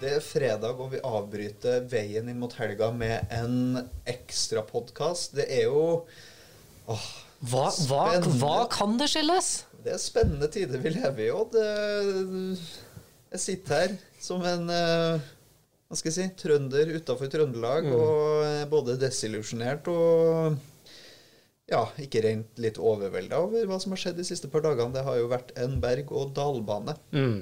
Det er fredag, og vi avbryter veien inn mot helga med en ekstrapodkast. Det er jo åh, Hva, hva, hva kan det skyldes? Det er spennende tider vi lever i, og Jeg sitter her som en eh, hva skal jeg si, trønder utafor Trøndelag, og er både desillusjonert og ja, ikke rent litt overvelda over hva som har skjedd de siste par dagene. Det har jo vært en berg-og-dal-bane. Mm.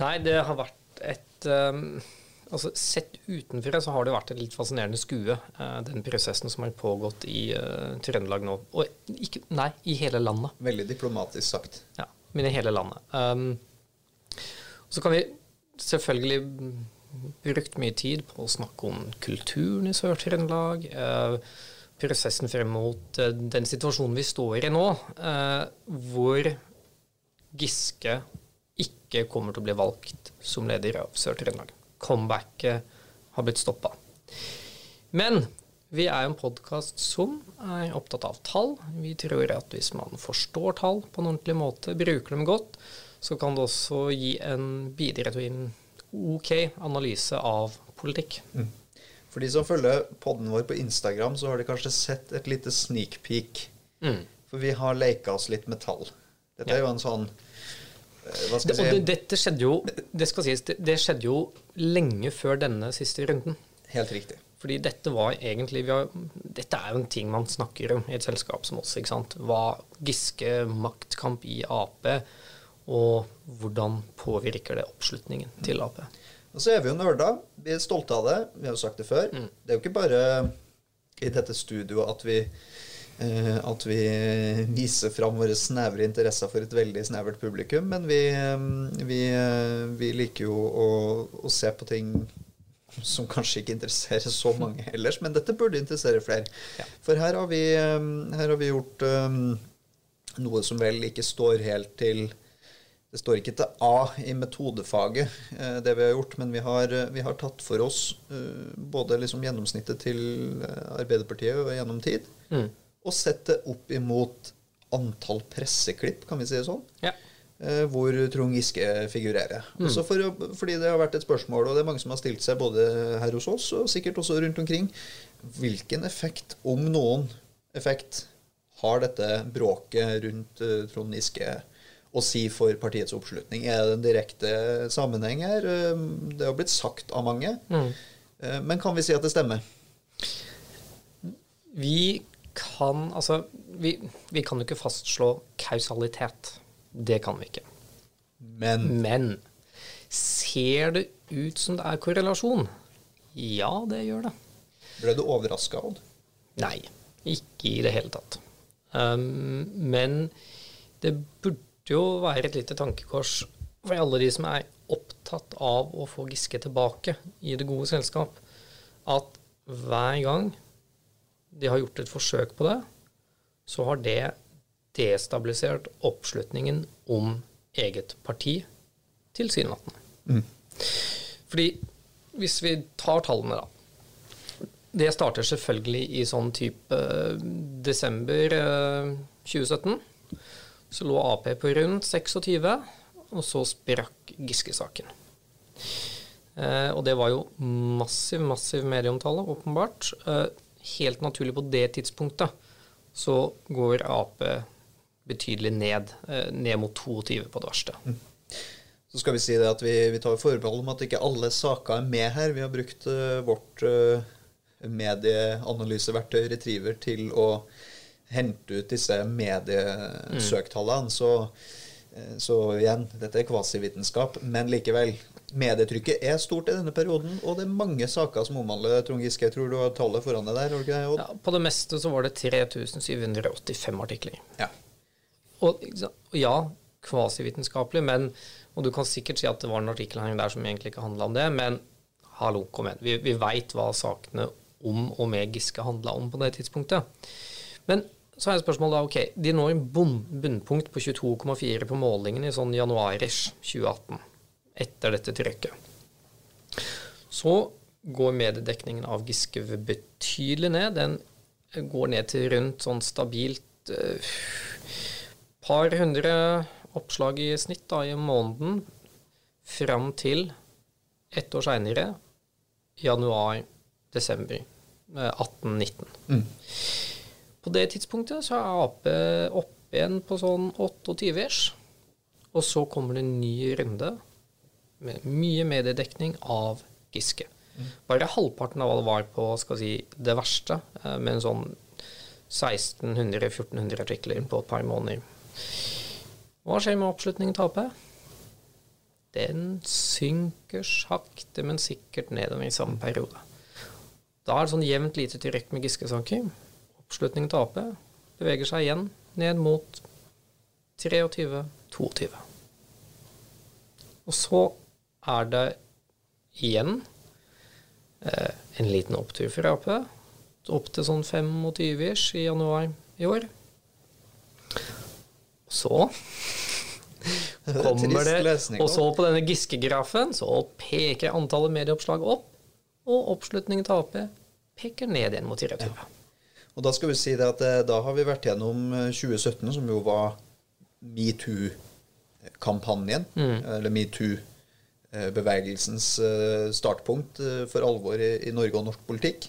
Nei, det har vært et um, Altså, sett utenfra så har det vært et litt fascinerende skue, eh, den prosessen som har pågått i eh, Trøndelag nå. Og ikke Nei, i hele landet. Veldig diplomatisk sagt. Ja, men i hele landet. Um, så kan vi selvfølgelig brukt mye tid på å snakke om kulturen i Sør-Trøndelag. eh, prosessen frem mot eh, den situasjonen vi står i nå, eh, hvor Giske ikke kommer til å bli valgt som leder av Sør-Trøndelag. Comebacket har blitt stoppa. Men vi er jo en podkast som er opptatt av tall. Vi tror at hvis man forstår tall på en ordentlig måte, bruker dem godt, så kan det også gi en bidra til en ok analyse av politikk. For de som følger podden vår på Instagram, så har de kanskje sett et lite sneak peek. Mm. For vi har leka oss litt med tall. Dette er jo en sånn Hva skal Det, si? det, dette skjedde jo det skal sies, det, det skjedde jo lenge før denne siste runden. Helt riktig. Fordi dette var egentlig vi har, Dette er jo en ting man snakker om i et selskap som oss. ikke sant? Hva Giske, maktkamp i Ap, og hvordan påvirker det oppslutningen til Ap. Og så er vi jo nerder. Vi er stolte av det. Vi har jo sagt det før. Det er jo ikke bare i dette studioet at vi eh, at vi viser fram våre snevre interesser for et veldig snevert publikum, men vi, eh, vi, eh, vi liker jo å, å se på ting som kanskje ikke interesserer så mange ellers, men dette burde interessere flere. Ja. For her har vi, eh, her har vi gjort um, noe som vel ikke står helt til det står ikke til A i metodefaget, eh, det vi har gjort, men vi har, eh, vi har tatt for oss eh, både liksom gjennomsnittet til eh, Arbeiderpartiet og gjennom tid, Mm. Og sett det opp imot antall presseklipp, kan vi si det sånn, Ja. eh, hvor Trond Giske figurerer. Også for, fordi det har vært et spørsmål, og det er mange som har stilt seg både her hos oss og sikkert også rundt omkring, hvilken effekt, om noen effekt, har dette bråket rundt eh, Trond Giske å si for partiets oppslutning? Er det en direkte sammenheng her? Eh, Det har blitt sagt av mange. Mm. Men kan vi si at det stemmer? Vi kan altså vi, vi kan jo ikke fastslå kausalitet. Det kan vi ikke. Men Men ser det ut som det er korrelasjon? Ja, det gjør det. ble du overraska, Odd? Nei, ikke i det hele tatt. Um, men det burde jo være et lite tankekors for alle de som er opptatt av å få Giske tilbake i det gode selskap, at hver gang de har gjort et forsøk på det, så har det destabilisert oppslutningen om eget parti tilsynelatende. Fordi hvis vi tar tallene, da. Det starter selvfølgelig i sånn type eh, desember eh, 2017. Så lå Ap på rundt 26, og så sprakk Giske-saken. Eh, og det var jo massiv, massiv medieomtale, åpenbart. Eh, helt naturlig på det tidspunktet så går Ap betydelig ned, eh, ned mot 22 på det verste. Så skal vi si det at vi, vi tar forbehold om at ikke alle saker er med her. Vi har brukt uh, vårt uh, medieanalyseverktøy Retriever til å hente ut disse mediesøktallene. Så, eh, så igjen, dette er kvasivitenskap, men likevel. Medietrykket er stort i denne perioden, og det er mange saker som omhandler Trond Giske. Jeg tror du har tallet foran deg der? ikke? Ja, på det meste så var det 3785 artikler. Ja. Og ja, kvasivitenskapelig, men Og du kan sikkert si at det var en artikkel her der som egentlig ikke handla om det, men hallo, kom igjen. Vi, vi veit hva sakene om og med Giske handla om på det tidspunktet. Men så er spørsmålet da, ok, de når bunnpunkt på 22,4 på målingen i sånn januarish 2018, etter dette trykket. Så går mediedekningen av Giske betydelig ned. Den går ned til rundt sånn stabilt uh, par hundre oppslag i snitt da, i måneden fram til ett år seinere, januar-desember 1819. Mm. På det tidspunktet så er Ap oppe igjen på sånn 28-ers. Og så kommer det en ny runde med mye mediedekning av Giske. Bare halvparten av hva det var på skal si, det verste, eh, med en sånn 1600-1400 artikler på et par måneder. Hva skjer med oppslutningen til Ap? Den synker sakte, men sikkert nedover i samme periode. Da er det sånn jevnt lite trykk med Giske-saker. Oppslutningen til Ap beveger seg igjen ned mot 23-22. Og så er det igjen eh, en liten opptur for Ap. Opp til sånn 25-ish i januar i år. Og så kommer det Og så på denne Giske-grafen så peker antallet medieoppslag opp, og oppslutningen til Ap peker ned igjen mot 24. Og da skal vi si det at eh, da har vi vært gjennom eh, 2017, som jo var metoo-kampanjen. Eller metoo-bevegelsens eh, startpunkt eh, for alvor i, Norge og norsk politikk.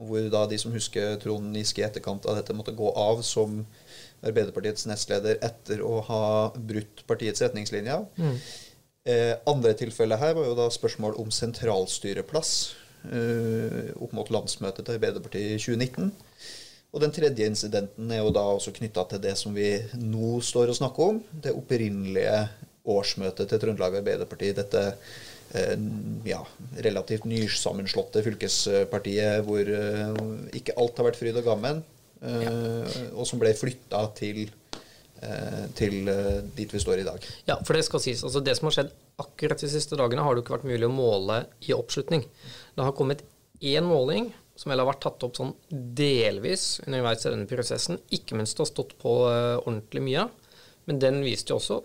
Hvor da de som husker Trond Giske i etterkant av dette, måtte gå av som Arbeiderpartiets nestleder etter å ha brutt partiets retningslinjer. Eh, andre tilfellet her var jo da spørsmål om sentralstyreplass eh, opp mot landsmøtet til Arbeiderpartiet i 2019. Og den tredje incidenten er jo da også knytta til det som vi nå står og snakker om. Det opprinnelige årsmøtet til Trøndelag Arbeiderparti. Dette eh, ja, relativt nysammenslåtte fylkespartiet hvor eh, ikke alt har vært fryd og gammen. eh, Og som ble flytta til, til dit vi står i dag. Ja, for det skal sies. Altså det som har skjedd akkurat de siste dagene, har det jo ikke vært mulig å måle i oppslutning. Det har kommet én måling som vel har vært tatt opp sånn delvis underveis i denne prosessen, ikke minst det har stått på eh, ordentlig mye, men den viste jo også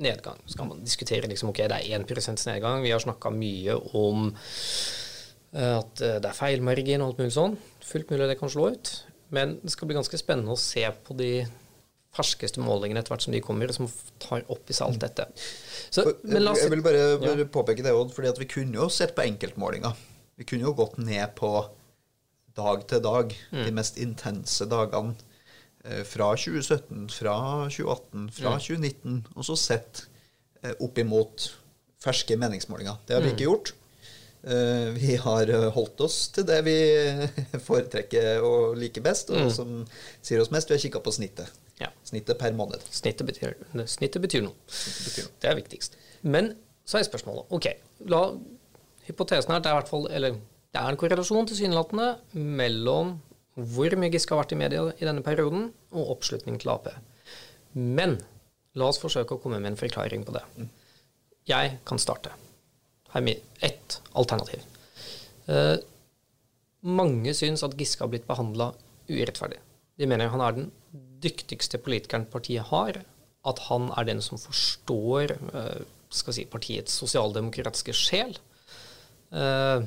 nedgang. Så kan man diskutere liksom, ok, det er 1% nedgang. Vi har snakka mye om eh, at eh, det er feilmargin og alt mulig sånn. Fullt mulig det kan slå ut. Men det skal bli ganske spennende å se på de ferskeste målingene etter hvert som de kommer, som tar opp i seg alt dette. Så, oss Jeg vil bare, bare påpeke det, Odd, fordi at vi kunne jo sett på enkeltmålinger. Vi kunne jo gått ned på dag til dag, de mest intense dagene eh, fra 2017, fra 2018, fra 2019, og så sett eh, opp imot ferske meningsmålinger. Det har vi ikke gjort. Eh, vi har holdt oss til det vi foretrekker og liker best, og som sier oss mest. Vi har kikka på snittet. Ja. Snittet per måned. Snittet betyr, snittet betyr noe. betyr noe. Det er viktigst. Men så er spørsmålet Ok, la hypotesen her det er i hvert fall Eller det er en korrelasjon tilsynelatende mellom hvor mye Giske har vært i media i denne perioden, og oppslutning til Ap. Men la oss forsøke å komme med en forklaring på det. Jeg kan starte. Her er ett alternativ. Eh, mange syns at Giske har blitt behandla urettferdig. De mener han er den dyktigste politikeren partiet har. At han er den som forstår eh, si, partiets sosialdemokratiske sjel. Eh,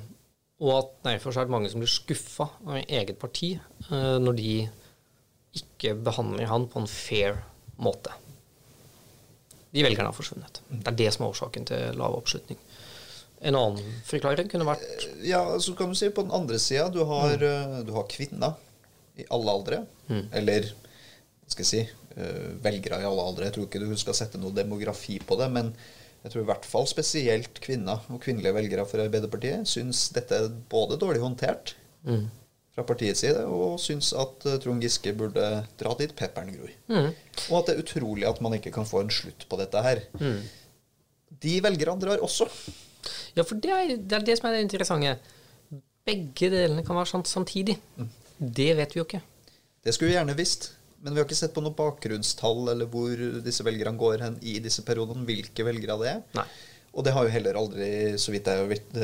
og at derfor er det mange som blir skuffa av eget parti eh, når de ikke behandler han på en fair måte. De velgerne har forsvunnet. Det er det som er årsaken til lav oppslutning. En annen forklaring kunne vært Ja, så kan du si på den andre sida du, har, eh, du har kvinner i alle aldre. Eller hva skal jeg si eh, velgere i alle aldre. Jeg tror ikke du skal sette noe demografi på det. Men jeg tror i hvert fall spesielt kvinner og kvinnelige velgere for Arbeiderpartiet syns dette er både dårlig håndtert fra partiets side, og syns at eh, Trond Giske burde dra dit pepperen gror. Og at det er utrolig at man ikke kan få en slutt på dette her. De velgerne drar også. Ja, for det er, det er det som er det interessante. Begge delene kan være sant samtidig. Det vet vi jo ikke. Det skulle vi gjerne visst. Men vi har ikke sett på noe bakgrunnstall eller hvor disse velgerne går hen i disse periodene. Hvilke velgere det er. Nei. Og det har jo heller aldri, så vidt jeg, vet,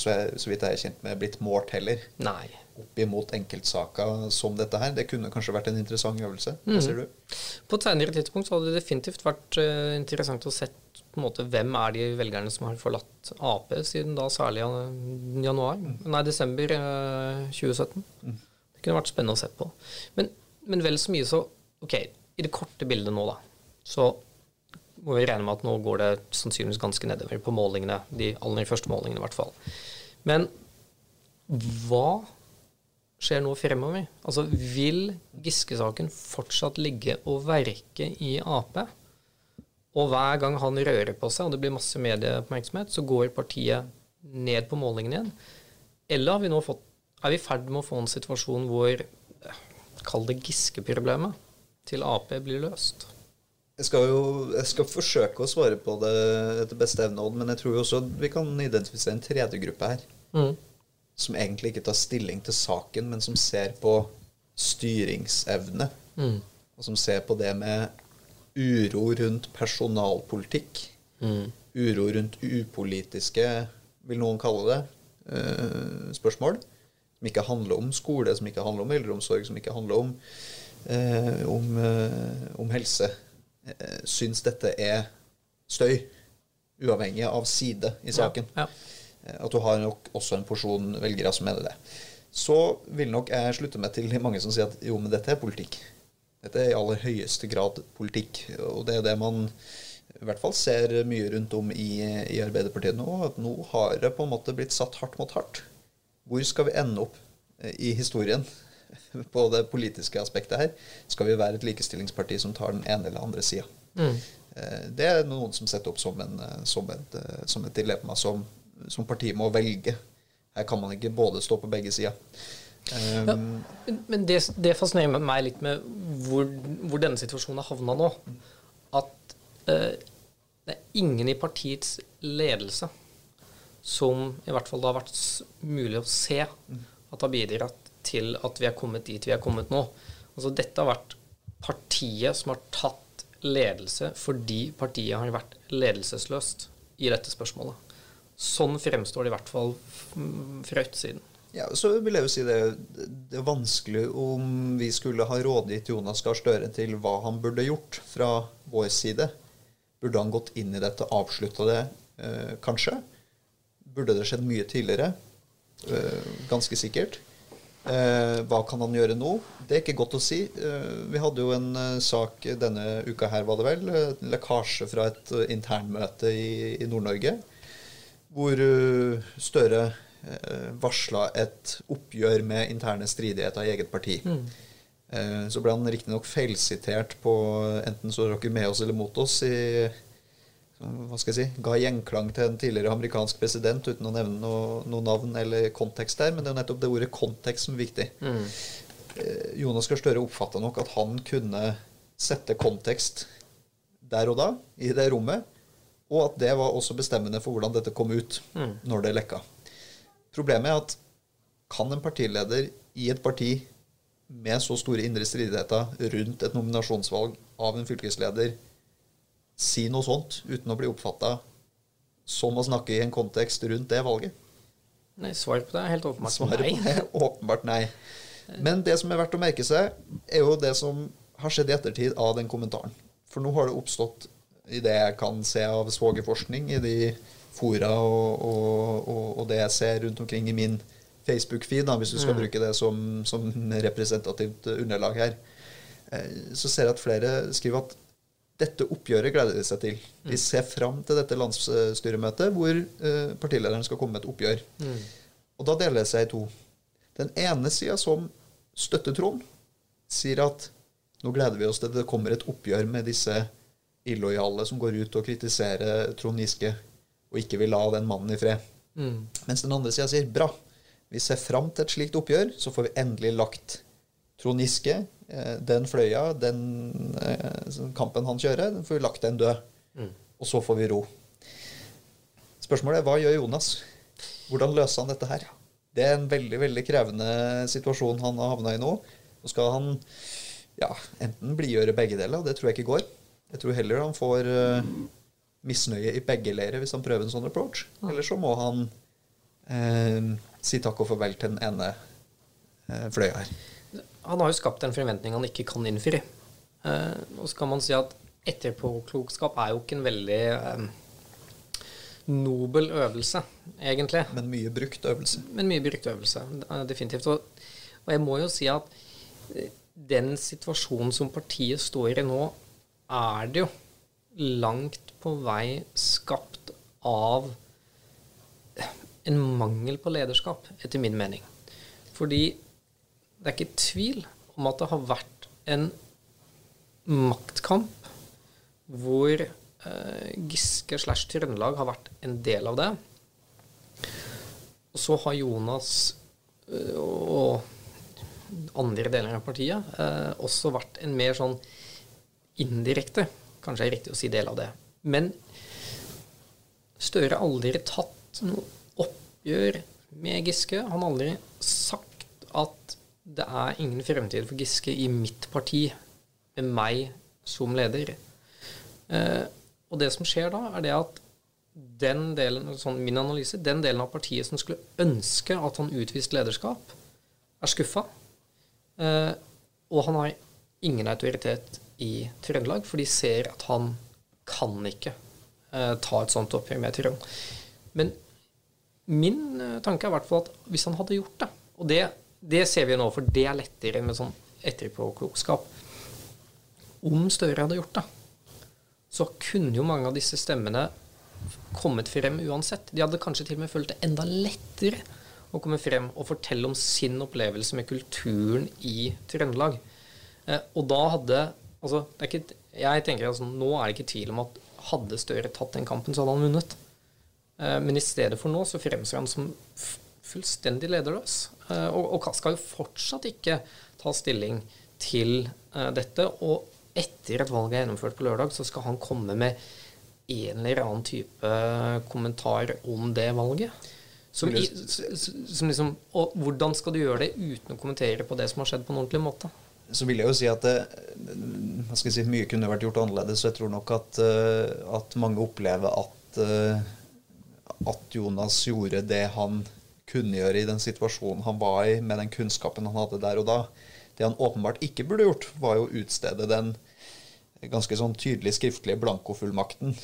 så jeg, så vidt jeg er kjent med, blitt målt heller. Nei. Opp imot enkeltsaker som dette her. Det kunne kanskje vært en interessant øvelse. Hva sier du? På et senere tidspunkt så hadde det definitivt vært uh, interessant å sett på en måte hvem er de velgerne som har forlatt Ap siden da særlig januar, januar, nei desember uh, 2017. Det kunne vært spennende å se på. Men, men vel så mye så Ok, i det korte bildet nå, da, så må vi regne med at nå går det sannsynligvis ganske nedover på målingene. De aller første målingene, i hvert fall. Men hva skjer nå fremover? Altså, vil Giske-saken fortsatt ligge og verke i Ap? Og hver gang han rører på seg, og det blir masse medieoppmerksomhet, så går partiet ned på målingene igjen. Eller vi fått, er vi i ferd med å få en situasjon hvor Kall det Giske-problemet til Ap blir løst? Jeg skal jo jeg skal forsøke å svare på det etter beste evne, men jeg tror jo også vi kan identifisere en tredje gruppe her. Mm. Som egentlig ikke tar stilling til saken, men som ser på styringsevne. Mm. Og som ser på det med uro rundt personalpolitikk. Mm. Uro rundt upolitiske, vil noen kalle det, uh, spørsmål. Som ikke handler om skole, som ikke handler om eldreomsorg, som ikke handler om, eh, om, eh, om helse. syns dette er støy, uavhengig av side i saken. Ja, ja. At du har nok også en porsjon velgere som mener det. Så vil nok jeg slutte meg til mange som sier at jo, men dette er politikk. Dette er i aller høyeste grad politikk. Og det er det man i hvert fall ser mye rundt om i, i Arbeiderpartiet nå. At nå har det på en måte blitt satt hardt mot hardt. Hvor skal vi ende opp eh, i historien på det politiske aspektet her? Skal vi være et likestillingsparti som tar den ene eller andre sida? Mm. Eh, det er noen som setter opp som, en, eh, som, et, som et, dilemma som, som partiet må velge. Her kan man ikke både stå på begge sider. Um, ja, men det, det, fascinerer meg litt med hvor, hvor denne situasjonen har havna nå. At uh, det er ingen i partiets ledelse som i hvert fall det har vært mulig å se at har bidratt til at vi er kommet dit vi er kommet nå. Altså Dette har vært partiet som har tatt ledelse fordi partiet har vært ledelsesløst i dette spørsmålet. Sånn fremstår det i hvert fall fra utsiden. Ja, så vil jeg jo si det, det er vanskelig om vi skulle ha rådgitt Jonas Gahr Støre til hva han burde gjort fra vår side. Burde han gått inn i dette, avslutta det, eh, kanskje? Burde det skjedd mye tidligere? Eh, ganske sikkert. Eh, hva kan han gjøre nå? Det er ikke godt å si. Eh, vi hadde jo en sak denne uka her, var det vel. En lekkasje fra et internmøte i, Nord-Norge. Hvor Støre varsla et oppgjør med interne stridigheter i eget parti. Mm. Så ble han riktignok feilsitert på enten så er dere med oss eller mot oss i hva skal jeg si, ga gjenklang til en tidligere amerikansk president uten å nevne noe, noe navn eller kontekst der. Men det er jo nettopp det ordet kontekst som er viktig. Mm. Eh, Jonas Gahr Støre oppfatta nok at han kunne sette kontekst der og da, i det rommet. Og at det var også bestemmende for hvordan dette kom ut mm. når det lekka. Problemet er at kan en partileder i et parti med så store indre stridigheter rundt et nominasjonsvalg av en fylkesleder si noe sånt uten å bli oppfatta som å snakke i en kontekst rundt det valget? Nei, Svaret på det er helt åpenbart Svaret nei. På det er åpenbart nei. Men det som er verdt å merke seg, er jo det som har skjedd i ettertid av den kommentaren. For nå har det oppstått, i det jeg kan se av svogerforskning, i de fora og, og, og, det jeg ser rundt omkring i min Facebook-feed, hvis du skal mm. bruke det som, som, representativt underlag her, eh, så ser jeg at flere skriver at dette oppgjøret gleder de seg til. De mm. ser fram til dette landsstyremøtet hvor eh, partilederen skal komme med et oppgjør. Mm. Og da deler det seg i to. Den ene sida, som støtter Trond, sier at nå gleder vi oss til det kommer et oppgjør med disse illojale som går ut og kritiserer Trond Giske og ikke vil la den mannen i fred. Mm. Mens den andre sida sier bra, vi ser fram til et slikt oppgjør, så får vi endelig lagt Trond Giske, den fløya, den eh, kampen han kjører, den får vi lagt den død. Mm. Og så får vi ro. Spørsmålet er hva gjør Jonas? Hvordan løser han dette her? Det er en veldig veldig krevende situasjon han har havna i nå. Nå skal han ja, enten blidgjøre begge deler, det tror jeg ikke går. Jeg tror heller han får uh, misnøye i begge leirer hvis han prøver en sånn approach. Ja. Eller så må han uh, si takk og farvel til den ene uh, fløya her. Han har jo skapt en forventning han ikke kan innfri. Eh, og så kan man si at etterpåklokskap er jo ikke en veldig eh, nobel øvelse, egentlig. Men mye brukt øvelse. Men mye brukt øvelse, definitivt. Og, og jeg må jo si at eh, den situasjonen som partiet står i nå, er det jo langt på vei skapt av en mangel på lederskap, etter min mening. Fordi det er ikke tvil om at det har vært en maktkamp hvor eh, Giske slash Trøndelag har vært en del av det. Og så har Jonas eh, og andre deler av partiet eh, også vært en mer sånn indirekte, kanskje er riktig å si del av det. Men Støre har aldri tatt noe oppgjør med Giske. Han har aldri sagt at det er ingen fremtid for Giske i mitt parti med meg som leder. Eh, og det som skjer da, er det at den delen, sånn min analyse, den delen av partiet som skulle ønske at han utviste lederskap, er skuffa. Eh, og han har ingen autoritet i Trøndelag, for de ser at han kan ikke eh, ta et sånt oppgjør med Trøndelag. Men min eh, tanke er i hvert fall at hvis han hadde gjort det, og det, det ser vi nå, for det er lettere med sånn etterpåklokskap Om Støre hadde gjort det, så kunne jo mange av disse stemmene kommet frem uansett. De hadde kanskje til og med følt det enda lettere å komme frem og fortelle om sin opplevelse med kulturen i Trøndelag. Eh, og da hadde altså, ikke, Jeg tenker altså, Nå er det ikke tvil om at hadde Støre tatt den kampen, så hadde han vunnet. Eh, men i stedet for nå så fremstår han som fullstendig lederløs. Eh, og, og, skal jo fortsatt ikke ta stilling til eh, dette. Og etter at valget er gjennomført på lørdag, så skal han komme med en eller annen type kommentar om det valget. Som, som liksom, og hvordan skal du gjøre det uten å kommentere på det som har skjedd, på en ordentlig måte? Så vil jeg jo si at det, jeg si, mye kunne vært gjort annerledes. Så jeg tror nok at, eh, at mange opplever at, eh, at, Jonas gjorde det han kunne gjøre i den situasjonen han var i, med den kunnskapen han hadde der og da. Det han åpenbart ikke burde gjort, var jo å utstede den ganske sånn tydelig skriftlige blankofullmakten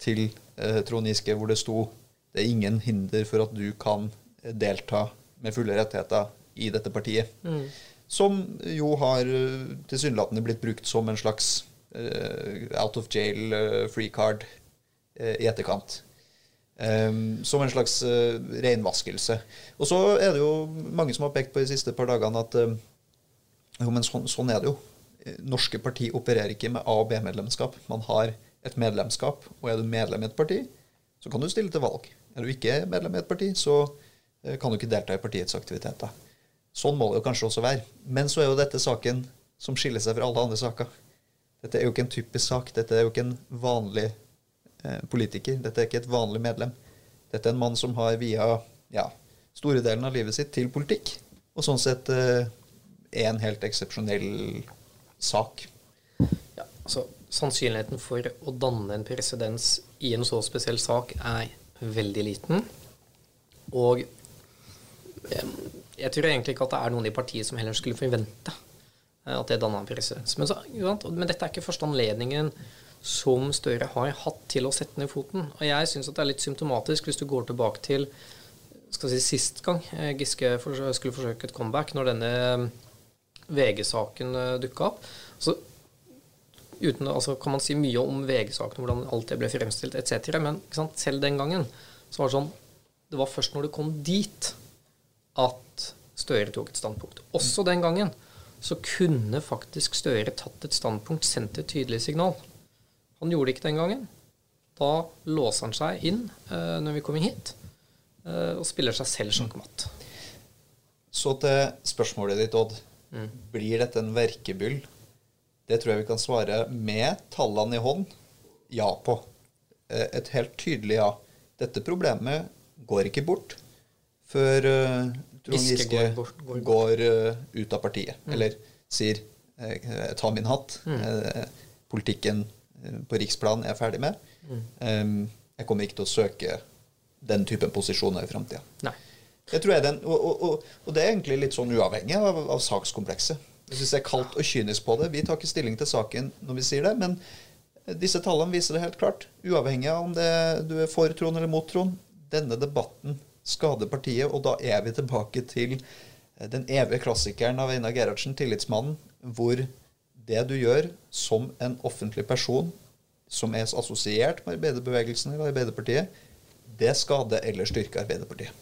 til eh, Trond Giske, hvor det sto det er ingen hinder for at du kan delta med fulle rettigheter i dette partiet. Mm. Som jo har eh, tilsynelatende blitt brukt som en slags uh, out of jail uh, free card uh, i etterkant. Um, som en slags uh, renvaskelse. Og så er det jo mange som har pekt på de siste par dagene at jo, men sånn, sånn er det jo. Norske parti opererer ikke med A- og B-medlemskap. Man har et medlemskap, og er du medlem i et parti, så kan du stille til valg. Er du ikke medlem i et parti, så uh, kan du ikke delta i partiets aktiviteter. Sånn må det jo kanskje også være. Men så er jo dette saken som skiller seg fra alle andre saker. Dette er jo ikke en typisk sak. Dette er jo ikke en vanlig eh, politiker. Dette er ikke et vanlig medlem. Dette er en mann som har via ja, store delen av livet sitt til politikk, og sånn sett eh, er en helt eksepsjonell sak. Ja, altså Sannsynligheten for å danne en presedens i en så spesiell sak er veldig liten. Og jeg tror egentlig ikke at det er noen i partiet som heller skulle forvente eh, at det danna en presedens. Men, men, dette er ikke første anledningen som Støre har hatt til å sette ned foten. Og jeg syns det er litt symptomatisk hvis du går tilbake til skal si, sist gang eh, Giske skulle forsøke et comeback, når denne eh, VG-saken dukka opp. Så uten, altså, kan man si mye om VG-saken, hvordan alt det ble fremstilt etc. Men selv den gangen så var det sånn Det var først når det kom dit, at Støre tok et standpunkt. Også den gangen så kunne faktisk Støre tatt et standpunkt, sendt et tydelig signal. Han gjorde det ikke den gangen. Da låser han seg inn uh, når vi kommer hit, uh, og spiller seg selv sjakkmatt. Så til spørsmålet ditt, Odd. Mm. Blir dette en verkebyll det tror jeg vi kan svare med tallene i hånd ja på. Eh, et helt tydelig ja. Dette problemet går ikke bort før uh, Trond Giske går, går, går uh, ut av partiet. Mm. Eller sier ta min hatt. Mm. Uh, politikken på riksplan er jeg ferdig med. Mm. Jeg kommer ikke til å søke den typen posisjoner i framtida. Og, og, og, det er egentlig litt sånn uavhengig av, av sakskomplekset. Jeg syns det er kaldt og kynisk på det. Vi tar ikke stilling til saken når vi sier det, men disse tallene viser det helt klart. Uavhengig av om det, du er for Trond eller mot Trond. Denne debatten skader partiet, og da er vi tilbake til den evige klassikeren av Einar Gerhardsen, tillitsmannen, hvor det du gjør som en offentlig person, som er assosiert med arbeiderbevegelsen eller Arbeiderpartiet, det skader eller styrker Arbeiderpartiet.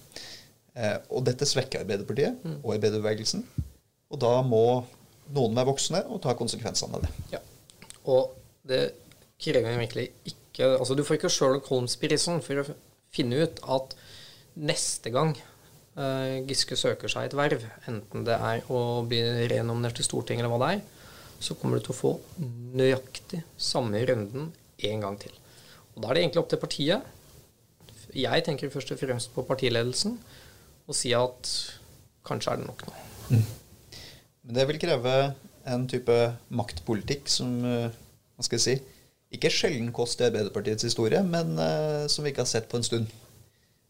Eh, og dette svekker Arbeiderpartiet og arbeiderbevegelsen. Og da må noen være voksne og ta konsekvensene av det. Ja. Og det krever egentlig ikke Altså, du får ikke Sherlock Holmes-prisen for å finne ut at neste gang eh, Giske søker seg et verv, enten det er å bli renominert til Stortinget eller hva det er, så kommer du til å få nøyaktig samme runden en gang til. Og Da er det egentlig opp til partiet. Jeg tenker først og fremst på partiledelsen og si at kanskje er det nok nå. Men det vil kreve en type maktpolitikk som eh, hva skal jeg si, ikke sjelden kost i Arbeiderpartiets historie, men eh, som vi ikke har sett på en stund.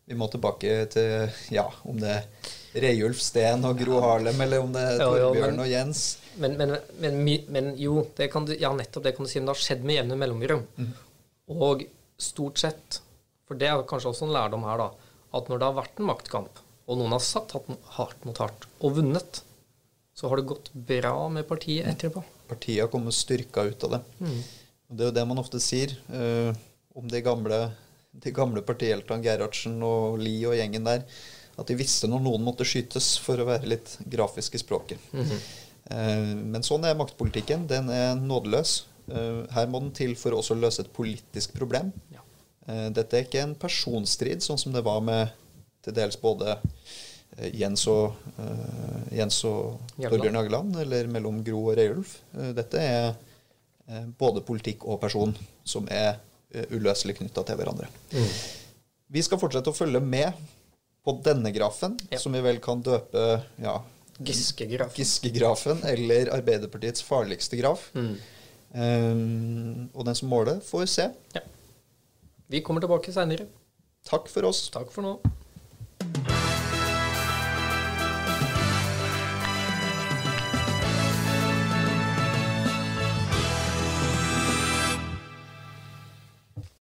Vi må tilbake til ja, om det er Reiulf Steen og Gro Harlem, eller om det er Torbjørn og Jens. Men, men, men, men jo, det kan du, ja, nettopp det kan du si. Men det har skjedd med jevne mellomrom. Og stort sett, for det er kanskje også en lærdom her, da, at når det har vært en maktkamp, og noen har satt hardt mot hardt og vunnet, så har det gått bra med partiet etterpå. Partiet har kommet styrka ut av det. Og Det er jo det man ofte sier eh, om de gamle, de gamle partiheltene Gerhardsen og Lie og gjengen der, at de visste når noen måtte skytes, for å være litt grafisk i språket. Eh, men sånn er maktpolitikken. Den er nådeløs. Eh, her må den til for også å løse et politisk problem. Ja. Eh, dette er ikke en personstrid, sånn som det var med til dels både Jens og, Jens og Torbjørn Jagland, eller mellom Gro og Reiulf. Dette er både politikk og person som er uløselig knytta til hverandre. Vi skal fortsette å følge med på denne grafen, Ja. som vi vel kan døpe ja, Giske-graf. Giske-grafen, eller Arbeiderpartiets farligste graf. Mm. Um, og den som måler, får se. Ja. Vi kommer tilbake seinere. Takk for oss. Takk for nå.